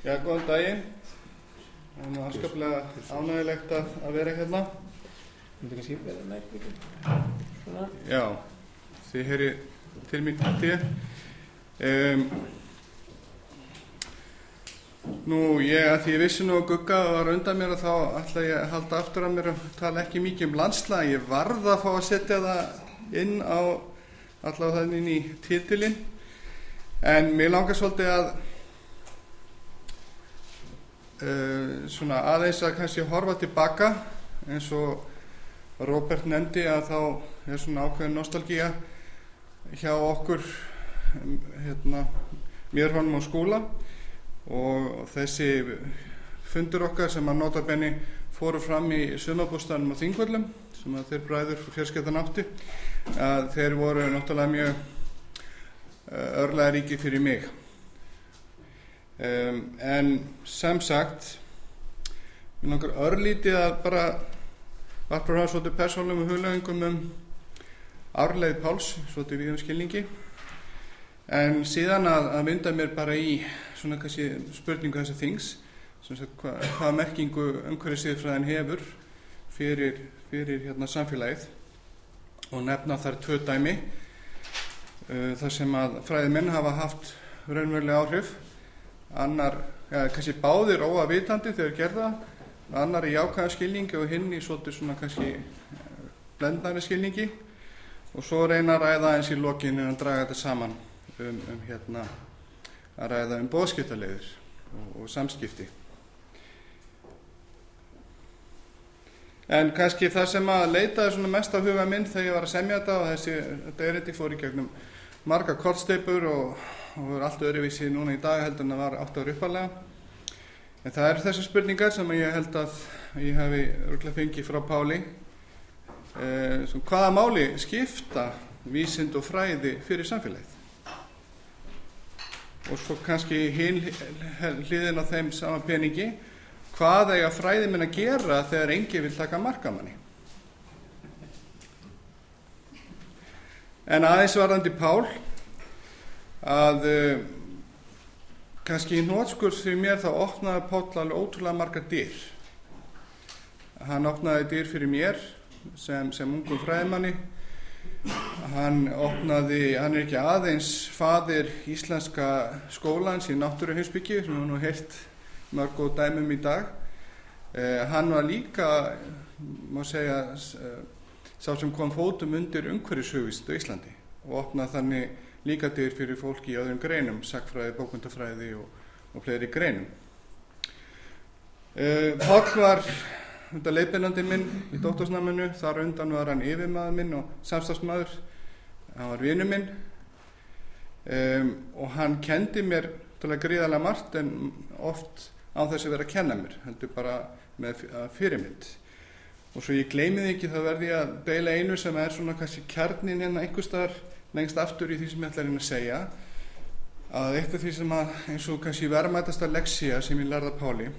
Já, góðan daginn. Það er nú afskaplega ánægilegt að, að vera hérna. Þetta kannski verða nærbyggum. Svona. Já, þið heyri til mín til. Um, nú, ég að því ég vissi nú að Gugga var undan mér og þá ætla ég að halda aftur að mér og tala ekki mikið um landslega. Ég varð að fá að setja það inn á allavega þannig í titilinn. En mér langar svolítið að svona aðeins að kannski horfa tilbaka eins og Robert nefndi að þá er svona ákveðin nostalgía hjá okkur hérna, mér honum á skóla og þessi fundur okkar sem að nota benni fóru fram í sumabústanum á Þingvöllum sem að þeir bræður fjörskettan átti að þeir voru náttúrulega mjög örlega ríki fyrir mig um, en sem sagt mér langar örlítið að bara varpa frá svolítið persónum og huglegingum um árleið Páls svolítið við um skilningi. En síðan að, að mynda mér bara í svona kannski spurningu þessa þings hva, hvaða merkingu umhverju siðfræðin hefur fyrir, fyrir hérna, samfélagið. Og nefna þar tvö dæmi uh, þar sem að fræðimenn hafa haft raunverulega áhrif annar, ja, kannski báðir óavitandi þegar gerða annar í jákvæða skilningi og hinn í svolítið svona kannski blendnari skilningi. Og svo reyna að ræða eins í lokinu að draga þetta saman um, um hérna að ræða um bóðskiptalegður og, og samskipti. En kannski það sem að leitaði svona mest á huga minn þegar ég var að semja þetta og þessi, þetta er þetta fór í gegnum marga kortsteipur og, og er allt öðruvísi núna í dag heldur en það var átt ára uppalega en það eru þessar spurningar sem ég held að ég hefi örgulega fengið frá Páli. Eh, svo, hvaða máli skipta vísind og fræði fyrir samfélagið? Og svo kannski hinn hliðin á þeim sama peningi. Hvað eiga fræði minn að gera þegar engi vil taka markamanni en aðeins varðandi Pál að uh, kannski í nótskurs fyrir mér þá opnaði Pál alveg ótrúlega marga dyr. Hann opnaði dyr fyrir mér sem, sem ungum fræðimanni. Hann opnaði, hann er ekki aðeins fadir íslenska skólans í náttúruheimsbyggi sem við nú heilt mörg og dæmum í dag. Eh, hann var líka má segja eh, sá sem kom fótum undir umhverjushugvist á Íslandi og opnaði þannig líka dyr fyrir fólki í öðrum greinum sagfræði, bókundafræði og, og fleiri greinum. Eh, Páll var þetta leiðbyrnandi minn í dóttorsnaminu þar undan var hann yfirmaður minn og samstagsmaður hann var vinnu minn. Um, og hann kendi mér gríðarlega margt en oft á þess að vera að kenna mér heldur bara með fyrirmynd. Og svo ég gleymiði ekki þá verði að deila einu sem er svona kannski kjarnin hérna einhver staðar lengst aftur í því sem ég ætla að reyna að segja að eitt af því sem að eins og kannski verðmætast að leksja sem ég lærða Páli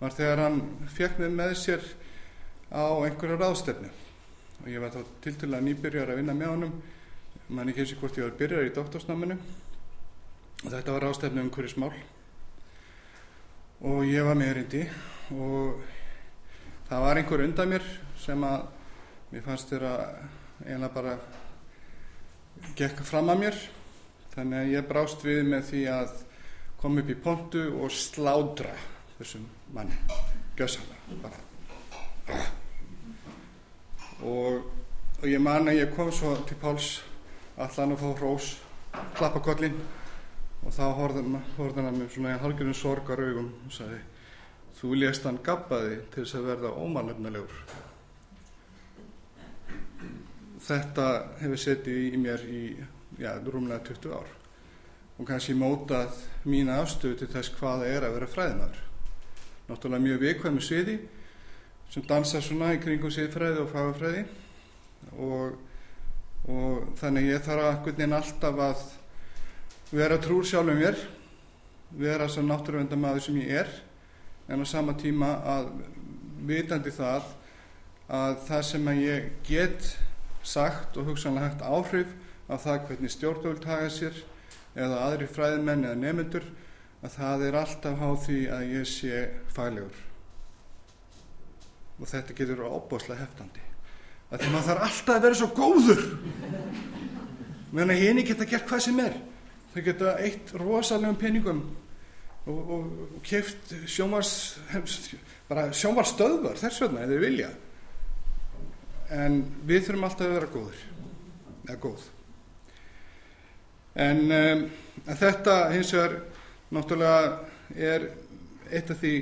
var þegar hann fekk mig með sér á einhverju ráðstefnu. Og ég var þá til til að nýbyrjar að vinna með honum. Mann ekki eins og hvort ég var byrjar í doktorsnáminu. Og þetta var ráðstefnu um hverju smál og ég var meðrindi og það var einhver undan mér sem að mér fannst að eiginlega bara gekk fram að mér. Þannig að ég brást við með því að koma upp í pontu og sládra þessum manni. Bara. Og, og ég man að ég kom svo til Páls allan að fá hrós klappa kollin og þá horfði hann að mér svona halgjörðin sorgar augum og sagði þú lést hann gabbaði til þess að verða ómannefnilegur þetta hefur setið í mér í já, rúmlega 20 ár. Og kannski mótað mína afstöðu til þess hvaða er að vera fræðinar náttúrulega mjög vikvæmi sviði sem dansa svona í kringum siðfræði og fagafræði og, og þannig ég þarf að hvernig alltaf að vera trúr sjálfum mér vera svo náttúruvendamaður sem ég er en á sama tíma að vitandi það að það sem að ég get sagt og hugsanlega hægt áhrif af það hvernig stjórnvöld haga sér eða aðri fræðimenn eða nefnendur að það er alltaf háð því að ég sé faglegur. Og þetta getur óbáslega heftandi. Að því maður þarf alltaf að vera svo góður. Meðan að henni geta gert hvað sem er. Þau geta eitt rosalegum peningum og, og, og keft sjómars bara sjómarstöðvar þess vegna eða vilja en við þurfum alltaf að vera góður eða góð. En um, þetta hins vegar náttúrulega er eitt af því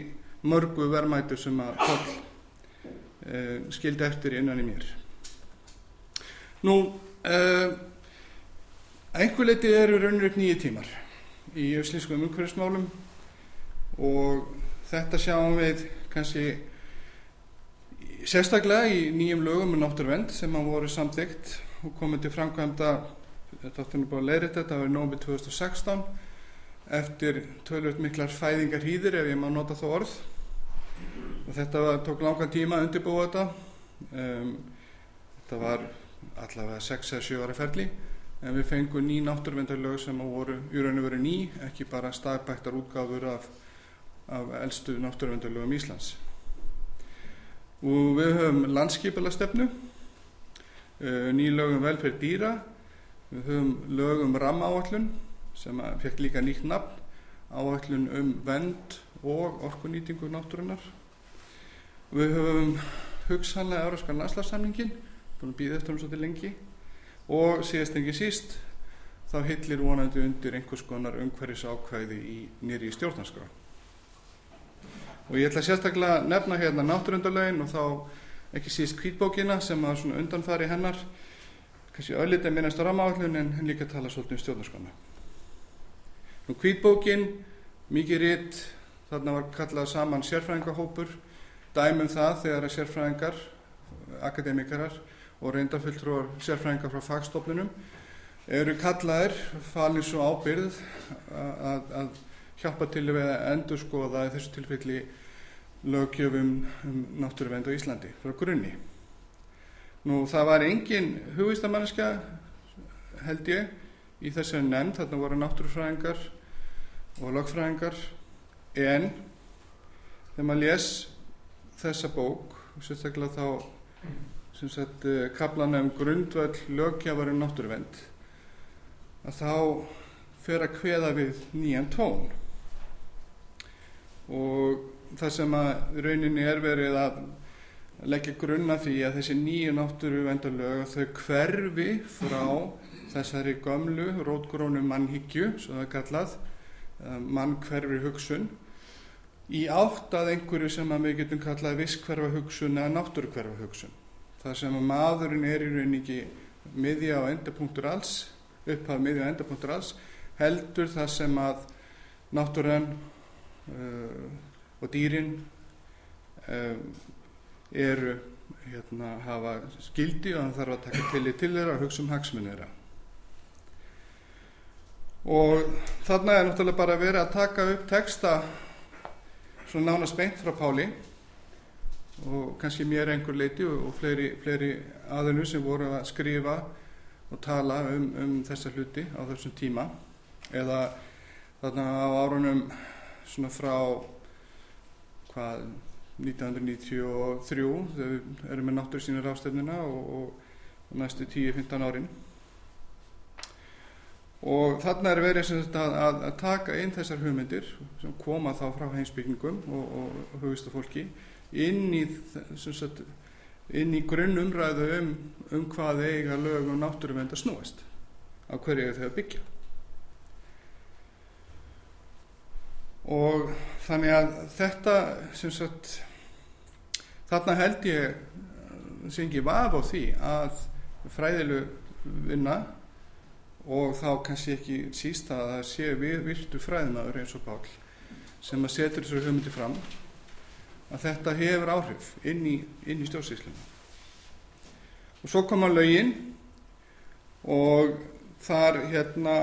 mörgu verðmætu sem að Páll uh, skildi eftir innan í mér. Nú uh, einhver leiti eru raunir upp nýju tímar í öslískum umhverfismálum og þetta sjáum við kannski sérstaklega í nýjum lögum um náttúruvend sem að voru samþygt og komið til framkvæmda þetta var nómi 2016 eftir tölvöld miklar fæðingar hýðir ef ég má nota þá orð. Og þetta var, tók langan tíma að undirbúa þetta. Um, þetta var allavega 6-7 ára ferli. En við fengum ný náttúruvendarlög sem voru í raun og veru ný ekki bara staðbæktar útgáfur af, af eldstu náttúruvendarlögum Íslands og við höfum landskipala stefnu uh, ný lögum velferð dýra við höfum lögum rammaáallun sem fekk líka nýtt nafn áallun um vend og orkunýtingu náttúrunar við höfum hugsanlega euróskan landslagssamningin búin að býða eftir um svolítið lengi. Og síðast engi síst þá hillir vonandi undir einhvers konar umhverfis ákvæði í nýri stjórnarskrá og ég ætla sérstaklega að nefna hérna náttúrundalögin og þá ekki síst kvítbókina sem að svona undanfari hennar kannski öllitið minnast á ramáallun en líka tala svolítið um stjórnarskrána. Og kvítbókin mikið ritt þarna var kallað saman sérfræðingahópur dæmum það þegar að sérfræðingar akademikarar og reyndafulltrúar sérfræðingar frá fagstofnunum eru kallaðir falið svo ábyrð að, að hjálpa til við að endur skoða í þessu tilfelli lögjöfum um náttúruvend á Íslandi frá grunni. Nú það var engin hugistamanniska held ég í þessari nefnd, þarna voru náttúrufræðingar og lögfræðingar. En þegar maður les þessa bók, sérstaklega þá sem sagt kaplan um grundvöld lögjafar um náttúruvend að þá fer að kveða við nýjan tón og það sem að rauninni er verið að leggja grunna því að þessi nýju náttúruvendalög þau hverfi frá þessari gömlu rótgrónu mannhyggju, svo það er kallað mann hverfi hugsun í átt að einhverju sem að við getum kallað visskverfa hugsun eða náttúrukverfa hugsun þar sem að maðurinn er í rauninni ekki miðja á endapunktur alls upphaf miðja á endapunktur alls heldur það sem að náttúran uh, og dýrin uh, eru hérna hafa skildi og það þarf að taka til í til þeirra og hugsa um hagsmunni þeirra. Og þarna er náttúrulega bara verið að taka upp texta svona nánast beint frá Páli og kannski mér einhver leiti og fleiri, fleiri aðinu sem voru að skrifa og tala um, um þessa hluti á þessum tíma. Eða þarna á árunum svona frá hvað 1993 þegar við erum með náttúr sínir ástefnina og, og, og næstu 10-15 árin. Og þarna er verið að, að, að taka inn þessar hugmyndir sem koma þá frá heimsbyggingum og, og hugista fólki inn í, sagt, inn í grunnumræðu um, um hvað eiga lög og náttúruvend að snúast á hverju þau að byggja og þannig að þetta sem sagt þarna held ég sem ekki vaf á því að fræðilu vinna og þá kannski ekki síst að það sé við virtu fræðinaður eins og Pál sem að setur þessu hugmyndi fram að þetta hefur áhrif inn í, í stjórnsýslinu og svo koma lögin og þar hérna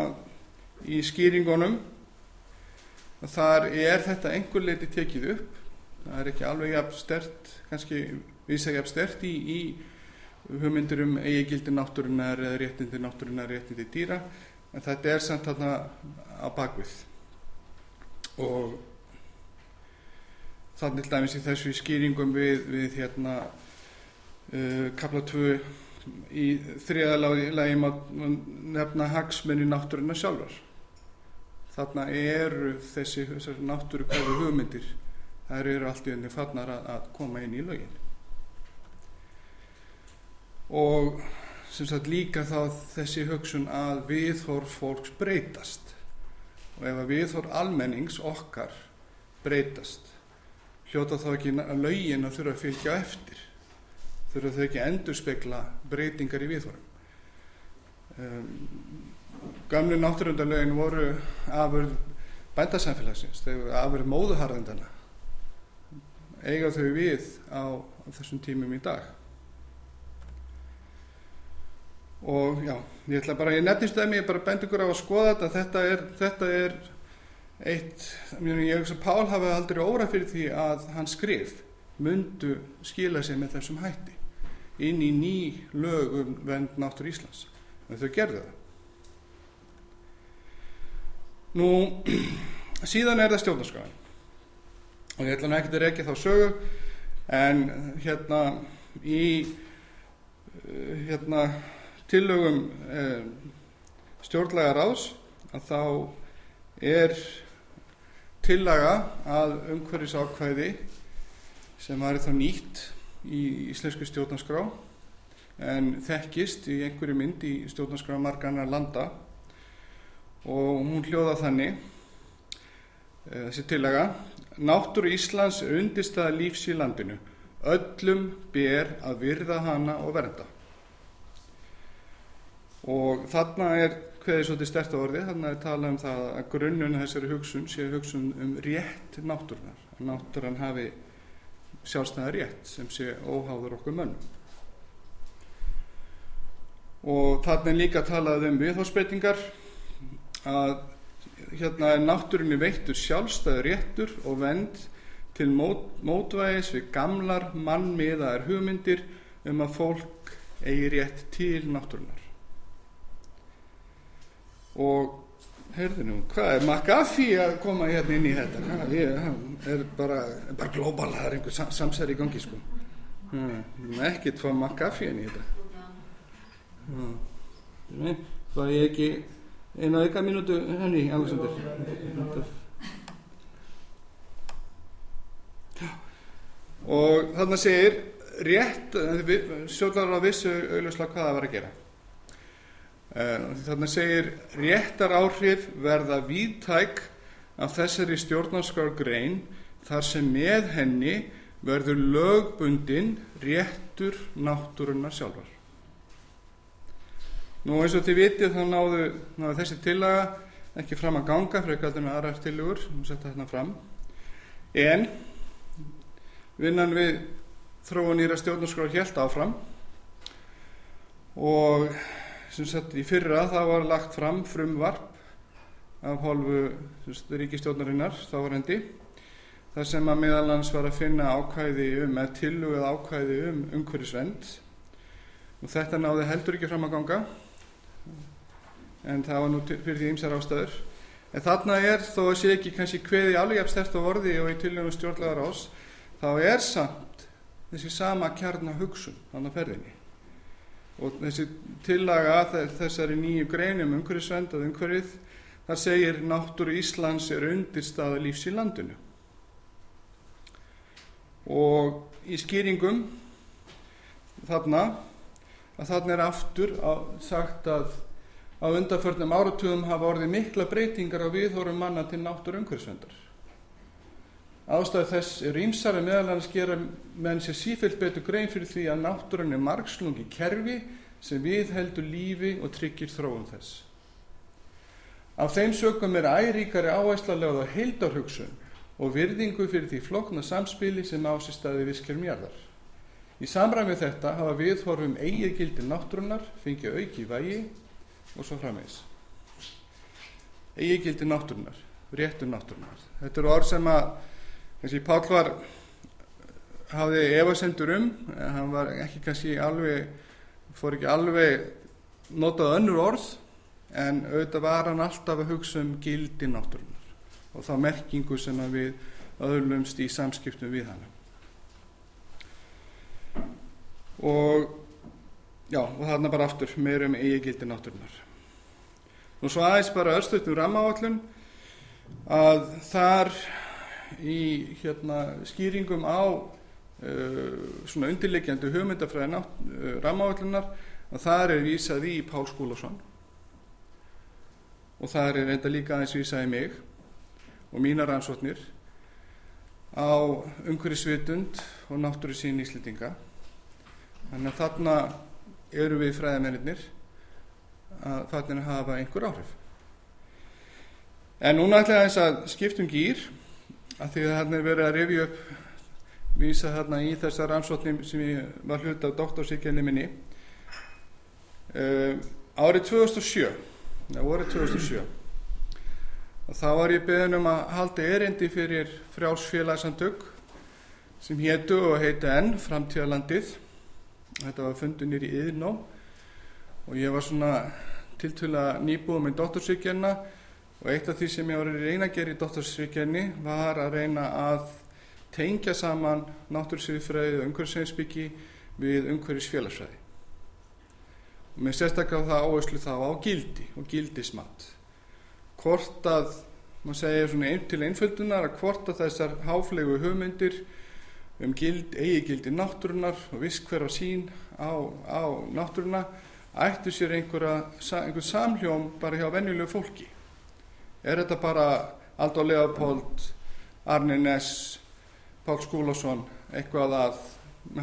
í skýringunum þar er þetta einhver leiti tekið upp. Það er ekki alveg jafn stert kannski vísa jafn stert í, í hugmyndir um eigigildi náttúrunar eða réttindi náttúrunar réttindi dýra. En þetta er samt þarna á bakvið og þannig dæmis í þessu skýringum við, við hérna uh, kapla 2 í þriða lagi má nefna hagsmenni náttúruna sjálfar þarna eru þessi, þessi náttúru kvæðu hugmyndir. Þær eru allt í önni fannar að, að koma inn í lögin. Og sem sagt líka þá þessi hugsun að viðhorf fólks breytast. Og ef að viðhorf almennings okkar breytast hljóta þá ekki lögin að þurfa að fylgja eftir. Þurfa þau ekki að endur spekla breytingar í viðhorfum um, gamlu náttúrundalögin voru afurð bændasamfélagsins. Þau voru afurð móðuharðendana eiga þau við á, á þessum tímum í dag. Og já, ég ætla bara, ég nefnist það mér, ég bara bend ykkur á að skoða þetta. Þetta er, þetta er eitt, ég þess að Pál hafi aldrei óra fyrir því að hann skrif mundu skila sig með þessum hætti inn í ný lögum vend náttúr Íslands en þau gerðu það. Nú síðan er það stjórnarskafan og ég ætla nú ekkert að rekja þá sögu en hérna í hérna tillögum eh, stjórnlega ráðs að þá er tillaga að umhverfis ákvæði sem var þá nýtt í íslensku stjórnarskrá en þekkist í einhverju mynd í stjórnarskrá margarna landa. Og hún hljóða þannig eh, þessi tillaga Náttúru Íslands er undistæða lífs í landinu. Öllum ber að virða hana og vernda. Og þarna er hverði svolítið stert á orði þarna er talað um það að grunnun þessari hugsun sé hugsun um rétt náttúrunar að náttúran hafi sjálfstæða rétt sem sé óháður okkur mönnum og þarna er líka talað um viðhórsbreytingar að hérna er náttúrunni veittur sjálfstæður réttur og vend til mót, mótvægis við gamlar mannmiðaðar hugmyndir um að fólk eigi rétt til náttúrunar og heyrðu nú, hvað er McAfee að koma hérna inn í þetta? Hvað, ég er bara, bara global það er einhver sam samsæri í gangi sko. Hmm, ekkert fá McAfee inn í þetta hmm. það er ekki eina auka mínútu henni Alexander og þarna segir rétt, sjólar á vissu auðvitað hvað það var að gera Eh, Þannig segir réttar áhrif verða víðtæk af þessari stjórnarskar grein þar sem með henni verður lögbundin réttur náttúrunnar sjálfar. Nú eins og þið vitið þá náðu, náðu þessi tillaga ekki fram að ganga frekar með aðrar tilugur sem setja þarna fram. En vinnan við þróun íra stjórnarskar helt áfram og sem sagt í fyrra það var lagt fram frumvarp af hálfu ríkistjórnarinnar þávarendi þar sem að meðalans var að finna ákvæði um eða tilugað ákvæði um umhverfisvend og þetta náði heldur ekki fram að ganga en það var nú fyrir því ymsar ástöður en þarna er þó að sé ekki kannski hveði alveg efstert á vorði og í tilugum stjórnlegar ás þá er samt þessi sama kjarnar hugsun þannig að ferðinni. Og þessi tillaga þessari nýju greinum umhverfisvend að umhverfið þar segir náttúru Íslands er undirstaða lífs í landinu. Og í skýringum þarna að þarna er aftur á, sagt að á undarförnum áratugum hafa orðið mikla breytingar á viðhórum manna til náttúru umhverfisvendar ástæðu þess er ímsari meðal hans gera menn sér sífælt betur grein fyrir því að náttúrun er margslungi kerfi sem við heldur lífi og tryggir þróum þess. Af þeim sögum er æríkari áæsla lögð á heildarhugsun og virðingu fyrir því flokna samspili sem ásist staði viskjum jarðar. Í samræmi þetta hafa viðhorfum eigið gildi náttúrunar fengið auki vægi og svo framvegs eigið gildi náttúrunar réttur náttúrunar þetta eru orð sem að þessi Pál var hafði efasendur um hann var ekki kannski alveg fór ekki alveg notað önnur orð en auðvitað var hann alltaf að hugsa um gildi náttúrunar og þá merkingu sem að við öðlumst í samskiptum við hana. Og já, og þarna bara aftur meir um eigigildi náttúrunar og svo aðeins bara örstuðt um rammaáallun að þar í hérna skýringum á uh, svona undirleikjandi hugmyndafræði uh, rammaállunar að þar er vísað í Pál Skúlason. Og þar er þetta líka aðeins vísað í mig og mínar ansvotnir á umhverjusvitund og náttúru sín íslendinga. Þannig að þarna eru við fræðamennir að þarna hafa einhver áhrif. En núna ætla ég aðeins að skiptum gýr að því að þarna er verið að rifja upp vísa þarna í þessar ansvotnum sem ég var hlut af doktorsíkjani minni. Uh, árið 2007 það voru 2007 og þá var ég beðin um að halda erindi fyrir frjálsfélagsamtök sem héttu og heiti enn framtíðalandið þetta var fundunir í yðnó og ég var svona tiltöla nýbúið með doktorsvíkjana og eitt af því sem ég var að reyna að gera í doktorsvíkjani var að reyna að tengja saman náttúrsvíðfræði og umhverfisveinsbyggi við umhverfisfélagsfræði. Og mér sérstaklega það áherslu þá á gildi og gildismat. Hvort að maður segja svona ein til einföldunar að hvort að þessar háflegu hugmyndir um gild, eigi gildi náttúrunar og viss hverfa sín á, á náttúruna ættu sér einhver samhljóm bara hjá venjulegu fólki? Er þetta bara Aldó Leopold Arne Ness Pál Skúlason eitthvað að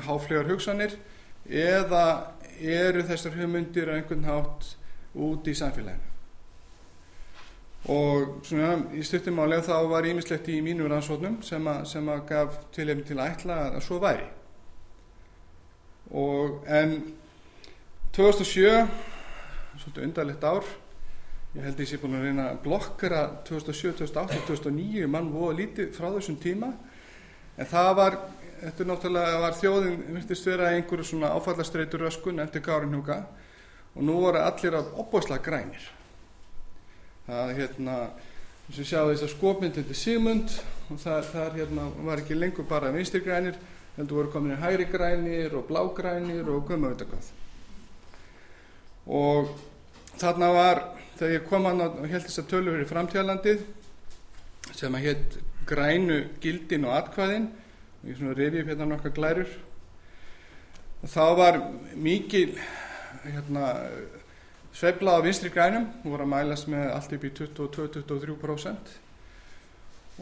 háflegar hugsanir? Eða eru þessar hugmyndir einhvern hátt út í samfélaginu? Og svona í stuttumálega þá var ímislegt í mínu rannsóknum sem að, sem að gaf tilhefni til að ætla að svo væri. Og en 2007 svolítið undarlegt ár. Ég held að ég sé búin að reyna að blokkara 2007, 2008, 2009 mann voða lítið frá þessum tíma. En það var þetta náttúrulega var þjóðin virtist vera einhverju svona áfallastreitur röskun eftir Gárin Hjúka og nú voru allir af opbóðslega grænir. Það hérna þess að sjá þess að skopmynd þetta Sigmund og það, það hérna, var ekki lengur bara vinstir grænir heldur voru komin í hægri grænir og blágrænir og maður veit hvað og þarna var þegar ég kom og held þess að tölur fyrir framtíðalandið sem að hétt grænu gildin og atkvæðin og ég svona revi upp hérna nokkar glærur. Og þá var mikið hérna sveifla á vinstri grænum voru að mælast með allt upp í 22-23%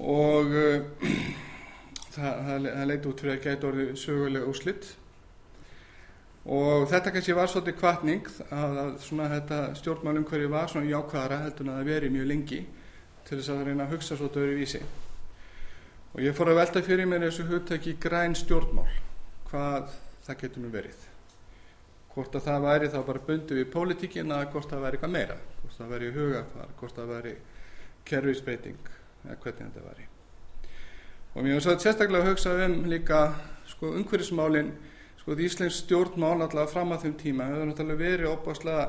og uh, það, það, það leiti út fyrir að gæta orðið sögulega úslitt og þetta kannski var svolítið kvartning að, að svona þetta stjórnmálum hverju var svona jákvæðara heldur en að það veri mjög lengi til þess að reyna að hugsa svolítið öðru vísi og ég fór að velta fyrir mér þessu hugtæki græn stjórnmál hvað það getur nú verið. Hvort að það væri þá bara bundu við pólitíkina hvort það væri eitthvað meira. Hvort það væri hugafar, hvort það væri kerfisbeiting eða hvernig þetta væri. Og mér var svo sérstaklega að hugsa um líka sko umhverfismálin sko því Íslensk stjórnmál allavega fram að þeim tíma. Hefur náttúrulega verið opaslega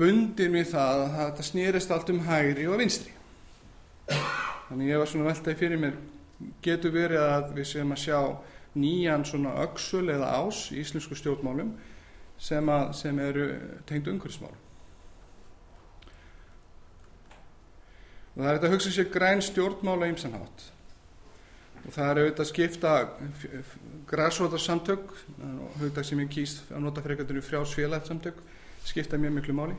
bundin við það að þetta snýrist allt um hægri og vinstri. Þannig ég var svona veltaði fyrir mér getur verið að við séum að sjá nýjan svona öksul eða ás í íslensku stjórnmálum sem, að, sem eru tengd umhverfismál og það er þetta að hugsa sér græn stjórnmál á ymsanhátt og það er auðvitað að skipta græsvotarsamtök hugdag sem ég kýst að nota frekandunni frjásfélagsamtök skipta mjög miklu máli.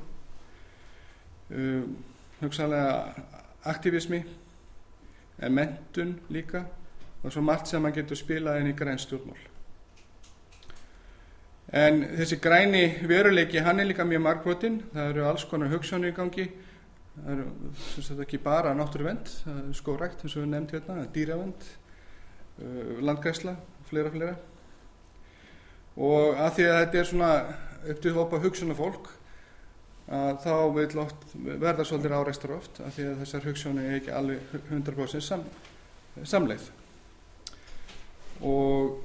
Um, hugsanlega aktivismi en mentun líka og svo margt sem maður getur spilað inn í græn stjórnmál. En þessi græni veruleiki hann er líka mjög markvotinn það eru alls konar hugsanir í gangi það eru sagt, ekki bara náttúruvend skórækt eins og við nefnd hérna dýravend uh, landgæsla flera flera og að því að þetta er svona upp til hópa hugsunar fólk að þá vil oft verða svolítið áreistar oft að því að þessar hugsunni er ekki alveg 100% sam, samleið. Og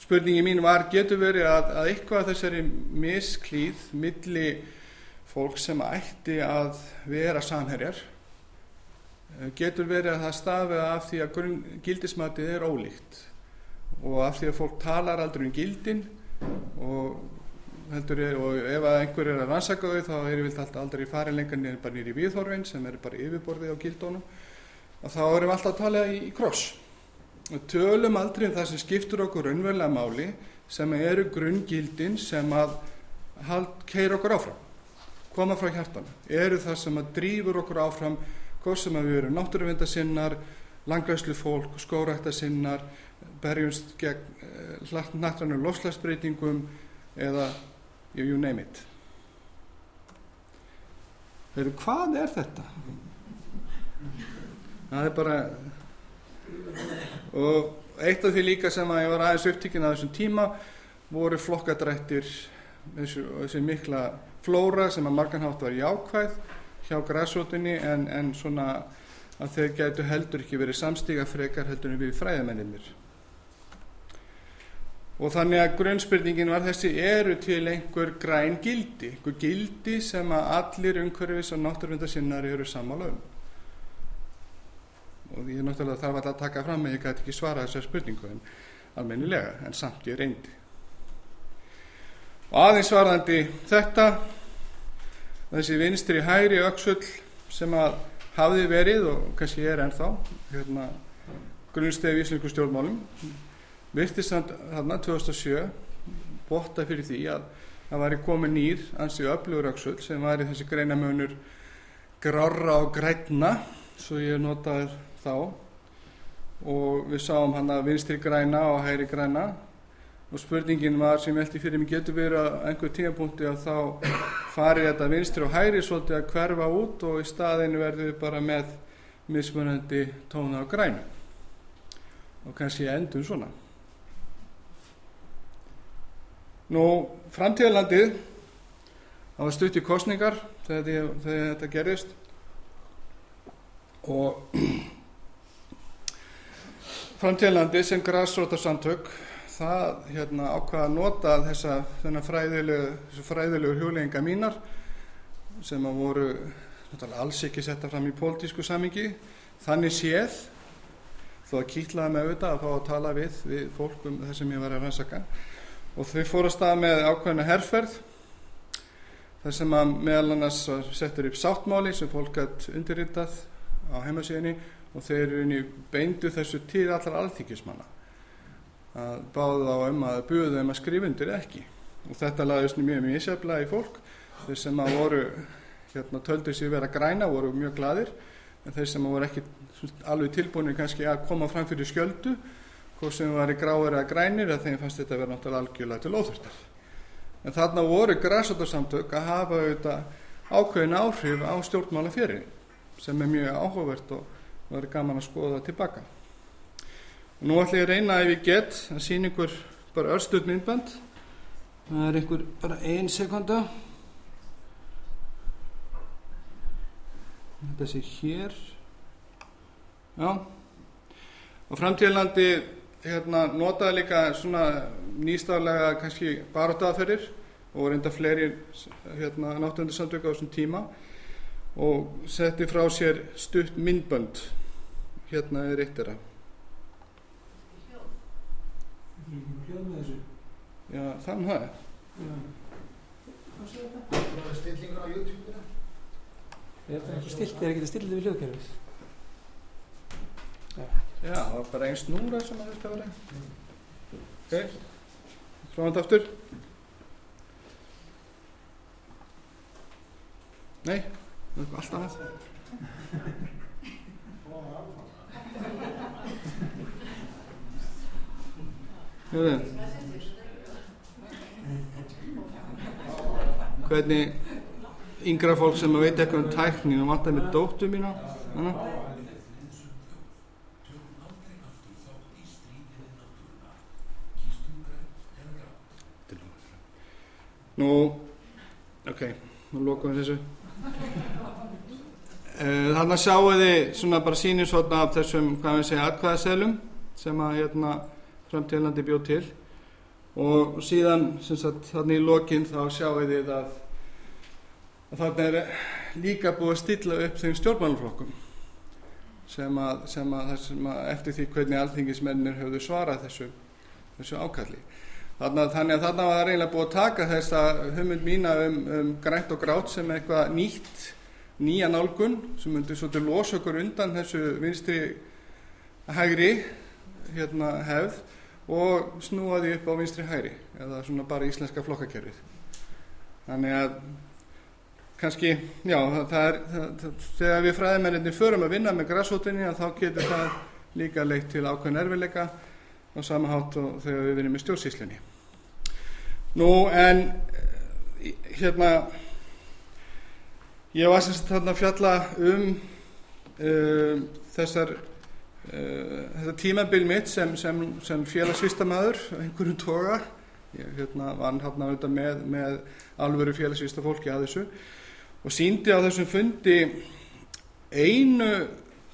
spurningi mín var getur verið að, að eitthvað þessari misklíð milli fólk sem ætti að vera samherjar getur verið að það stafi af því að gildismatið er ólíkt. Og af því að fólk talar aldrei um gildin og, heldur, og ef einhver er að rannsaka þau þá er alltaf aldrei farið lengur niður bara í viðhorfin sem er bara yfirborðið á gildónum og þá erum við alltaf að tala í, í kross. Og tölum aldrei um það sem skiptur okkur raunverulega máli sem eru grunngildin sem að keir okkur áfram koma frá hjartan eru það sem að drífur okkur áfram hvort sem að við erum náttúruvendasinnar langræslu fólk, skóræktasinnar berjumst gegn uh, nattrannu lofslagsbreytingum eða you, name it Heru, hvað er þetta? það er bara og eitt af því líka sem að ég var aðeins upptíkin að þessum tíma voru flokkadrættir þessu mikla flóra sem að marganhátt var jákvæð hjá græsótinni en, en svona að þeir gætu heldur ekki verið samstíga frekar heldur en við fræðamenninir og þannig að grunnspurningin var þessi eru til einhver græn gildi? Einhver gildi sem að allir umhverfis og náttúrvendarsinnar eru sammála um? Og ég náttúrulega þarf alltaf að taka fram að ég gæti ekki svara þessar spurningu en almennilega, en samt ég reyndi. Og aðeins varðandi þetta þessi vinstri hægri öksull sem að hafði verið og kannski er ennþá hérna, grunnstef í íslensku stjórnmálum virtist þarna 2007 botta fyrir því að það væri komið nýr ansið öflugur öksull sem væri þessi greinamönur grára og grætna svo ég notaði þá. Og við sáum hann að vinstri græna og hægri græna og spurningin var sem velti fyrir mig getur verið að einhver tímapunkti að þá fari þetta vinstri og hægri svolítið að hverfa út og í staðinu verðum við bara með mismunandi tóna á grænu og kannski endum svona. Nú framtíðalandið það var stutt í kostningar þegar, þegar þetta gerist og framtíðalandið sem græsrótarsamtök það hérna, ákvaða að nota þessa fræðilegu, fræðilegu hjólinga mínar sem að voru alls ekki setta fram í pólitísku samingi þannig séð þó að kýtlaði með auðvitað að fá að tala við, við fólk um það sem ég var að rannsaka. Og þau fóru að stað með ákveðna herrferð þar sem að meðal annars settur upp sáttmáli sem fólk gætt undirritað á heimasíðinni og þeir eru beindu þessu til allar alþykismanna að báðu þá um að buðu þeim að skrifa undir ekki. Og þetta laðist mjög mjög ísefla í fólk. Þeir sem að voru hérna, töldu sér vera græna voru mjög gladir en þeir sem voru ekki alveg tilbúinir kannski að koma fram fyrir skjöldu hvort sem var í gráir eða grænir að þeim fannst þetta að vera náttúrulega algjörlega til óþurftar. En þarna voru græsóttarsamtök að hafa auðvitað ákveðin áhrif á stjórnmála fyrir sem er mjög áhugavert og verður gaman að skoða tilbaka nú ætlum ég að reyna ef ég get að sína ykkur bara örstuð myndband. Það er einhver bara ein sekunda. Þetta sé hér. Já. Og framtíðlandi hérna, notaði líka svona nýstaflega kannski baráttaðaferir og reynda fleiri hérna, náttúrundarsamtöku á þessum tíma og setti frá sér stutt myndbönd. Hérna er eitt þeirra hljóð með þessu Já, þann það er. Það er stillingur á YouTube-ina. Er þetta ekki stilt, er ekki stilt við hljóðkerfis? Já, það var bara einn snúra sem að þetta var einn. Ok, prófum þetta aftur. Nei, það er allt annað. Hörðu. Hvernig yngra fólk sem veit eitthvað um tækni og vantar með dóttu mína hana. Nú, ok, nú lokum við þessu. Eh, Þarna sjáu þið svona bara sýnisvotna af þessum, hvað við segja, atkvæðaselum sem að hérna framtíðlandi bjóð til og síðan sagt þarna í lokin þá sjáu þið að, að þarna er líka búið að stilla upp þeim stjórnmáluflokkum sem að, sem að, sem að eftir því hvernig alþingismennir höfðu svarað þessu, þessu ákalli. Þarna, þannig að þarna var reynilega búið að taka þessa hugmynd mína um, um grænt og grátt sem eitthvað nýtt, nýja nálgun sem myndi svolítið losa okkur undan þessu vinstri hægri hérna, hefð og snúa því upp á vinstri hægri eða svona bara íslenska flokkakerfið. Þannig að kannski, já, það, það er, það, þegar við fræðimennir förum að vinna með græsótinni þá getur það líka leitt til ákveðin erfileika á sama hátt og þegar við vinnum með stjórnsýslinni. Nú en hérna ég var semst þarna að fjalla um um þessar þetta tímabil mitt sem, sem, sem félagsvistamæður einhverjum toga ég hérna, var hann auðvitað með, með alvöru félagsvista fólki að þessu og síndi á þessum fundi einu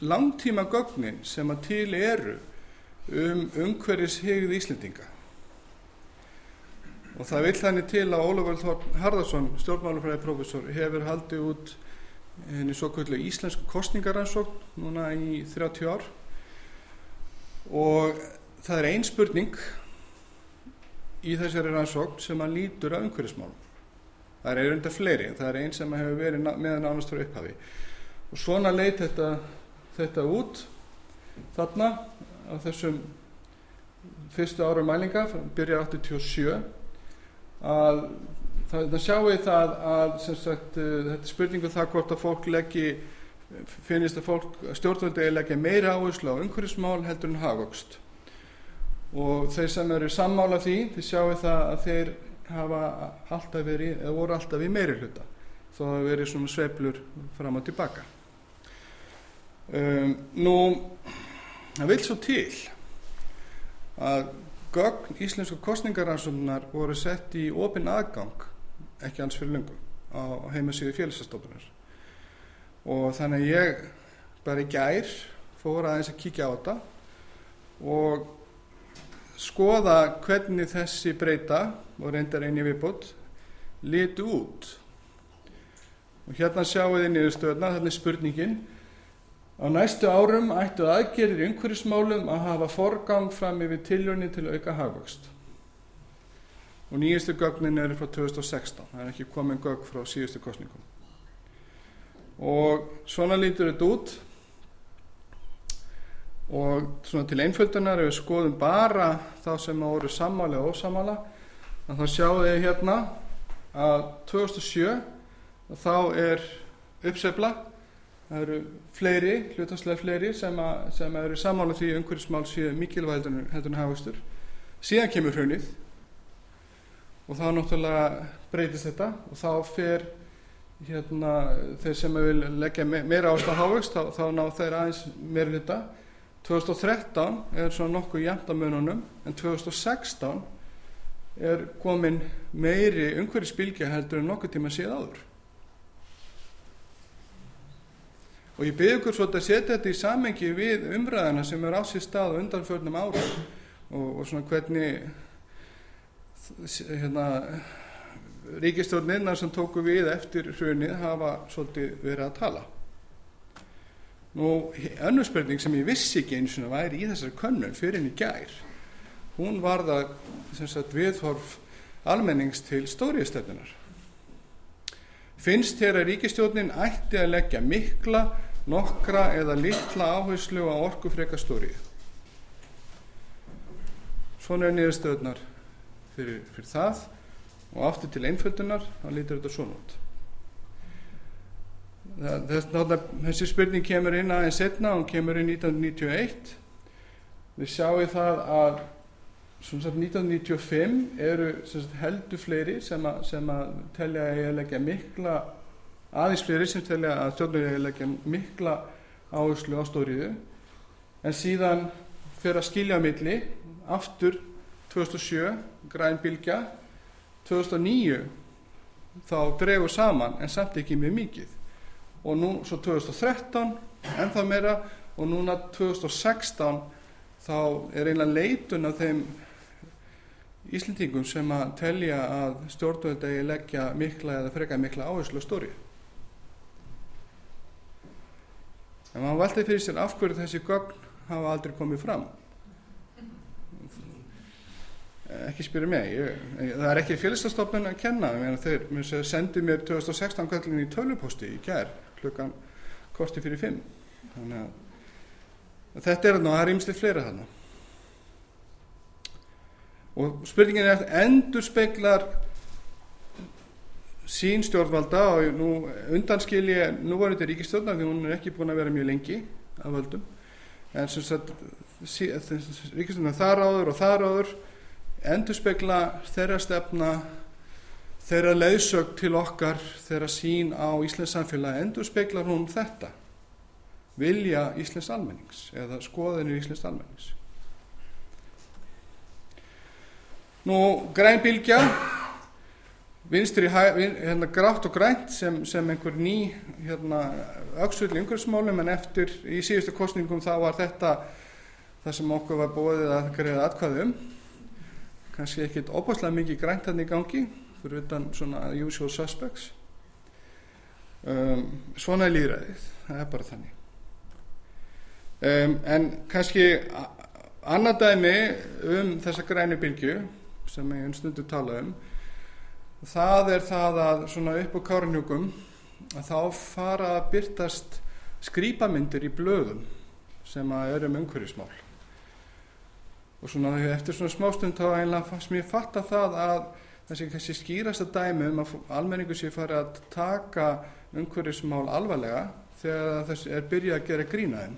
langtíma gögnin sem að til eru um umhverjus hegið Íslendinga. Og það vil þannig til að Ólafur Þorn Harðarsson stjórnmálufræði professor hefur haldið út henni svo kvöldu íslensku kostningaransókn núna í 30 ár og það er ein spurning í þessari rannsókn sem að lítur af umhverjusmálum það er enda fleiri það er einn sem hefur verið meðan ánast frá upphafi. Og svona leit þetta, þetta út þarna á þessum fyrstu ára mælinga byrja 87 að það, það sjáu það að sagt, þetta er spurningu um það hvort að fólk leggji finnist að fólk stjórnvöldi leggja meira áherslu á umhverfismál heldur en hagvöxt. Og þeir sem eru sammála því þið sjáu það að þeir hafa alltaf verið, eða voru alltaf í meiri hluta. Þó að það verið svona sveplur fram og tilbaka um, nú það vil svo til að gögn íslensku kostningaransóknar voru sett í ofinn aðgang ekki ans fyrir lungu á heimasíðu félagsastofnunar og þannig að ég bara í gær fór aðeins að kíkja á þetta og skoða hvernig þessi breyta og reyndar eini viðbót litu út. Og hérna sjáum við niðurstöðuna þannig spurningin. Á næstu árum ættu aðgerir umhverfismálum að hafa forgang fram yfir tiljóni til auka hagvöxt. Og nýjastu gögnin eru frá 2016 það er ekki komin gögn frá síðustu kostningum og svona lítur þetta út. Og svona til einföldunar ef við skoðum bara þá sem voru sammála og ósamála þá sjáum við hérna að 2007 þá er uppsefla það eru fleiri, hlutastlega fleiri sem, að, sem að eru sammála því umhverfismál séu mikilvæg heldur hafustur síðan kemur hraunið og þá náttúrulega breytist þetta og þá fer hérna þeir sem vil leggja meira ást á hafust þá, þá ná þeir aðeins meira hluta. 2013 er svona nokkuð jæmt að mununum en 2016 er komin meiri umhverfisbylgja heldur en nokkuð tíma síð áður. Og ég byrði ykkur svolítið að setja þetta í samengi við umræðina sem er á sér stað undanförnum ára og, og svona hvernig hérna ríkistjórnirna sem tóku við eftir hrunið hafa svolítið verið að tala Nú, önnur spurning sem ég vissi ekki eins og væri í þessari könnun fyrir henni gær, hún var það sagt, viðhorf almennings til stóriðstefnunar. Finnst þér að ríkistjónin ætti að leggja mikla, nokkra eða litla áherslu á orkufreka stórið? Svona er niðurstöðunar fyrir, fyrir það og aftur til einföldunar, þá lítur þetta svona út. Þess, þessi spurning kemur inn aðeins setna, hún kemur inn 1991 við sjáum það að sagt, 1995 eru sagt, heldur fleiri sem að, sem að telja að ég leggja mikla aðeins fleiri sem telja að stjórnur ég leggja mikla áherslu á stóriðu en síðan fyrir að skilja milli aftur 2007 græn bilgja 2009 þá dregur saman en samt ekki mjög mikið og nú svo 2013 ennþá meira og núna 2016 þá er einlega leitun af þeim Íslendingum sem að telja að stjórnvöldegi leggja mikla eða freka mikla áherslu stóri. en maður veltaði fyrir sér af hverju þessi gögn hafa aldrei komið fram ekki spyrja mig. Ég, það er ekki félagsstofnun að kenna. Þeir sendi mér 2016 kallin í tölvuposti í gær klukkan korti fyrir fimm. Þannig að þetta er þarna og það er ymslið fleira þarna. Og spurningin er endur speiklar sín stjórnvalda og nú undanskilji nú var þetta ríkistjórnar því hún er ekki búin að vera mjög lengi af völdum. En sem sagt ríkistjórnar þar áður og þar áður endur spekla þeirra stefna þeirra leiðsög til okkar þeirra sín á Íslands samfélagi endur speklar hún þetta? Vilja Íslands almennings eða skoðinir Íslands almennings? Nú grænbylgja vinstri hérna, grátt og grænt sem, sem einhver ný hérna, auksvöld í umhverfsmálum en eftir í síðustu kostningum þá var þetta það sem okkur var bóðið að greiða atkvæðum kannski ekkit opaslega mikið grænt hann í gangi fyrir utan svona usual suspects. Um, svona er líðræðið það er bara þannig. Um, en kannski annað dæmi um þessa grænu bylgu sem ég unstundu tala um það er það að svona upp á kárnjúkum að þá fara að byrtast skrýpamyndir í blöðum sem að eru um umhverjusmál og svona eftir svona smástund þá einlega fannst mér fatta það að þessi kannski skýrasta dæmi um að almenningu sé fara að taka umhverjusmál alvarlega þegar þessi er byrjað að gera grína þeim.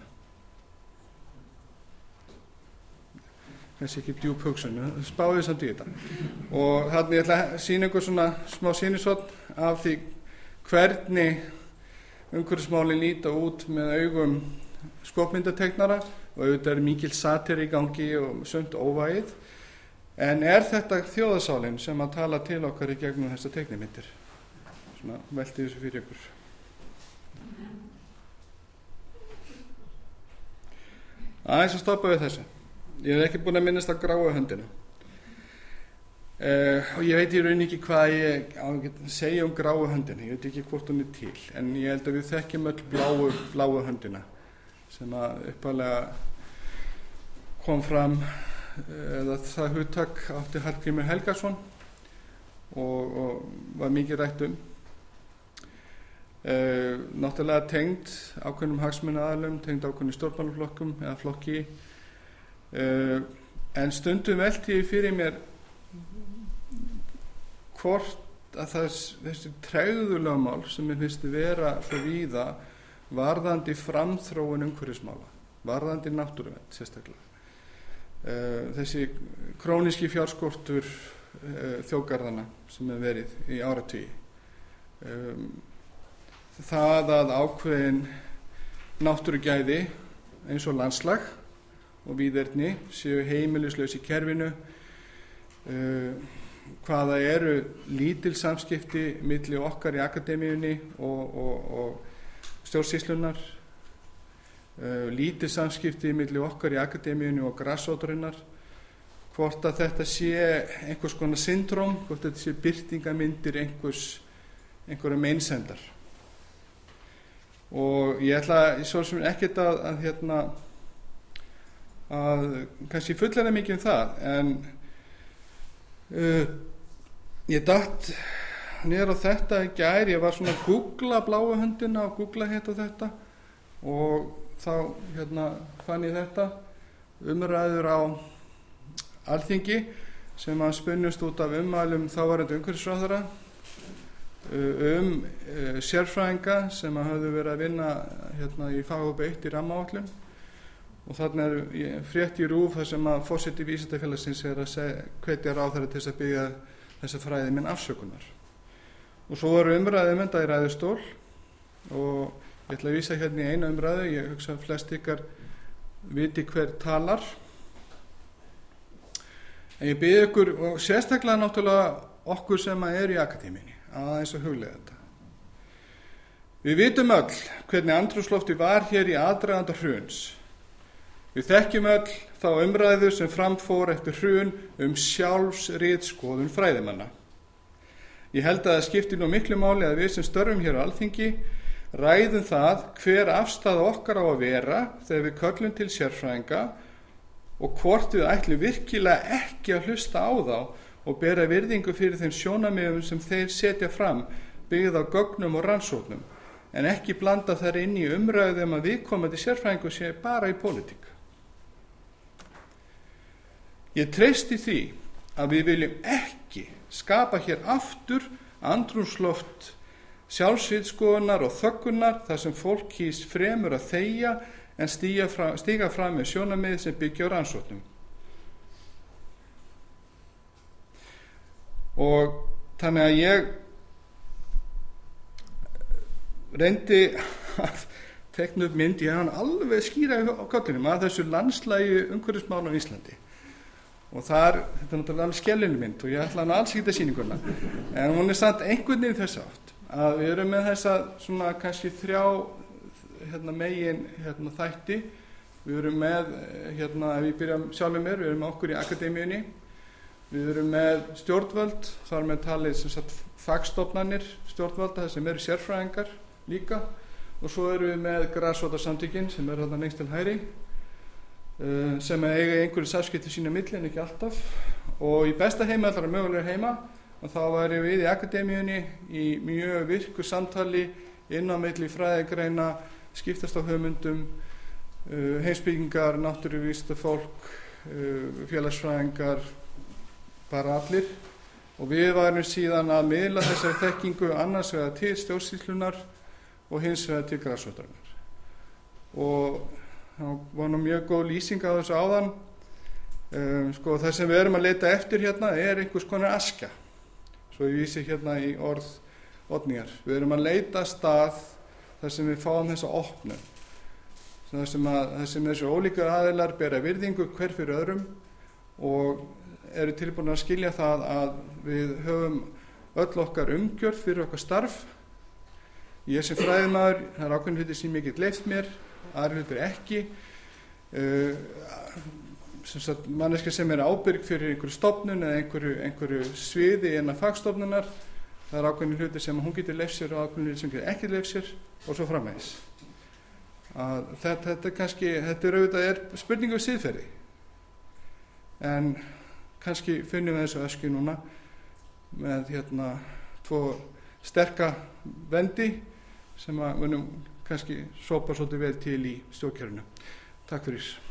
Þessi ekki djúb hugsun spáðið samt í þetta. Og þannig ég ætla að sína ykkur svona smá sínisvotn af því hvernig umhverjusmálinn líta út með augum skopmyndategnara og auðvitað er mikil satir í gangi og sönd óvægið. En er þetta þjóðasálinn sem að tala til okkar í gegnum þessa tegnimyndir svona velti þessu fyrir ykkur. Aðeins að stoppa við þessu. Ég hef ekki búin að minnast að gráa höndina. Uh, og ég veit í raun ekki hvað ég á segja um gráa höndina. Ég veit ekki hvort hún er til. En ég held að við þekkjum öll bláu, bláu höndina sem að uppalega kom fram eða það hugtak átti Hallgrímur Helgason og, og var mikið rætt um. Uh, náttúrulega tengd ákveðnum hagsmunna aðalum tengd ákveðnum stjórnmáluflokkum eða flokki. Uh, en stundum velti ég fyrir mér hvort að þess, þessi tregðulögmál sem ég finnst vera svo víða varðandi framþróun umhverfismála varðandi náttúruvend sérstaklega. Uh, þessi króniski fjárskortur uh, þjókarðana sem er verið í áratví um, það að ákveðin náttúrugæði eins og landslag og víðerni séu heimilislaus í kerfinu uh, hvaða eru lítil samskipti millir okkar í akademíunni og, og, og stjórnsíslunar uh, lítil samskipti millir okkar í akademíunni og grassóturinnar hvort að þetta sé einhvers konar syndróm hvort þetta sé byrtingamindir einhvers einhverju meinsendar og ég ætla svo sem ekkert að, að hérna að kannski fullæra mikið um það en uh, ég dætt niður á þetta í gær ég var svona að googla bláu höndina og googla hitt og þetta og þá hérna fann ég þetta. Umræður á alþingi sem að spunnust út af umælum þávarandi umhverfisráðara um uh, sérfræðinga sem að hafðu verið að vinna hérna í fagópa 1 í rammaállun og þarna er frétt í rúf þar sem að fósitt í vísindafélagsins er að hvetja ráðara til þess að byggja þessa fræði minn afsökunar og svo eru umræðið mynda í ræðustól. Og ég ætla að vísa hérna í einu umræðu. Ég hugsa að flest ykkar viti hver talar. En ég byrði ykkur og sérstaklega náttúrulega okkur sem að er í akadéminni aðeins að huglega þetta. Við vitum öll hvernig andrúslofti var hér í aðdraganda hruns. Við þekkjum öll þá umræðu sem framfór eftir hrun um sjálfsriðskoðun fræðimanna ég held að það skiptir nú miklu máli að við sem störfum hér á alþingi ræðum það hver afstæða okkar á að vera þegar við köllum til sérfræðinga og hvort við ætlum virkilega ekki að hlusta á þá og bera virðingu fyrir þeim sjónamiðum sem þeir setja fram byggð á gögnum og rannsóknum en ekki blanda þar inn í umræðum að viðkomandi sérfræðingu sé bara í pólitík. Ég treysti því að við viljum ekki skapa hér aftur andrúnsloft sjálfsvitskoðunar og þöggunar þar sem fólk kýst fremur að þeia en stíga fram, með sjónamið sem byggja á rannsóknum. Og þannig að ég reyndi að tekna upp mynd, ég hann alveg skýra á kottinum að þessu landslægi umhverfismála á Íslandi og þar, þetta er náttúrulega alveg skellinu mynd og ég ætla hann alls ekki þetta síninguna en hún er samt einhvern veginn þess átt að við erum með þessa svona kannski þrjá hérna, megin hérna, þætti. Við erum með hérna, ef ég byrja sjálfur mér, við erum með okkur í akademíunni. Við erum með stjórnvöld þar með talið sem sagt fagstofnanir stjórnvölda þar sem eru sérfræðingar líka. Og svo erum við með græsvotarsamtökin sem er þarna lengst til hæri sem eiga einhverju safskipti sína milli en ekki alltaf. Og í besta heima allar mögulega heima og þá væri við í akademíunni í mjög virku samtali inn á milli fræðigreina skiptast á höfmyndum uh, heimsbyggingar, náttúruvísta fólk uh, félagsfræðingar bara allir. Og við varum síðan að miðla þessari þekkingu annars vegar til stjórnsýslunar og hins vegar til græsvöldarinnar og það var nú mjög góð lýsing á þessu áðan. Um, sko það sem við erum að leita eftir hérna er einhvers konar aska svo ég vísi hérna í orð odningar, við erum að leita stað þar sem við fáum þessa opnu þar sem, að, þar sem þessu ólíka aðilar bera virðingu hver fyrir öðrum og eru tilbúin að skilja það að við höfum öll okkar umgjörð fyrir okkar starf. Ég sem fræðimæður það er ákveðin hluti sem ég get leift mér aðri hlutir ekki. Uh, manneska sem er ábyrg fyrir einhverju stofnun eða einhverju, einhverju sviði en að fagstofnunar það er ákveðin hluti sem hún getur leift sér og ákveðin hluti sem getur ekki leift sér og svo framvegis. Þetta, þetta kannski þetta er auðvitað spurningu um síðferði en kannski finnum við þessu ösku núna með hérna tvo sterka vendi sem að kannski sopa svolítið vel til í stjórnkjörinu. Takk fyrir.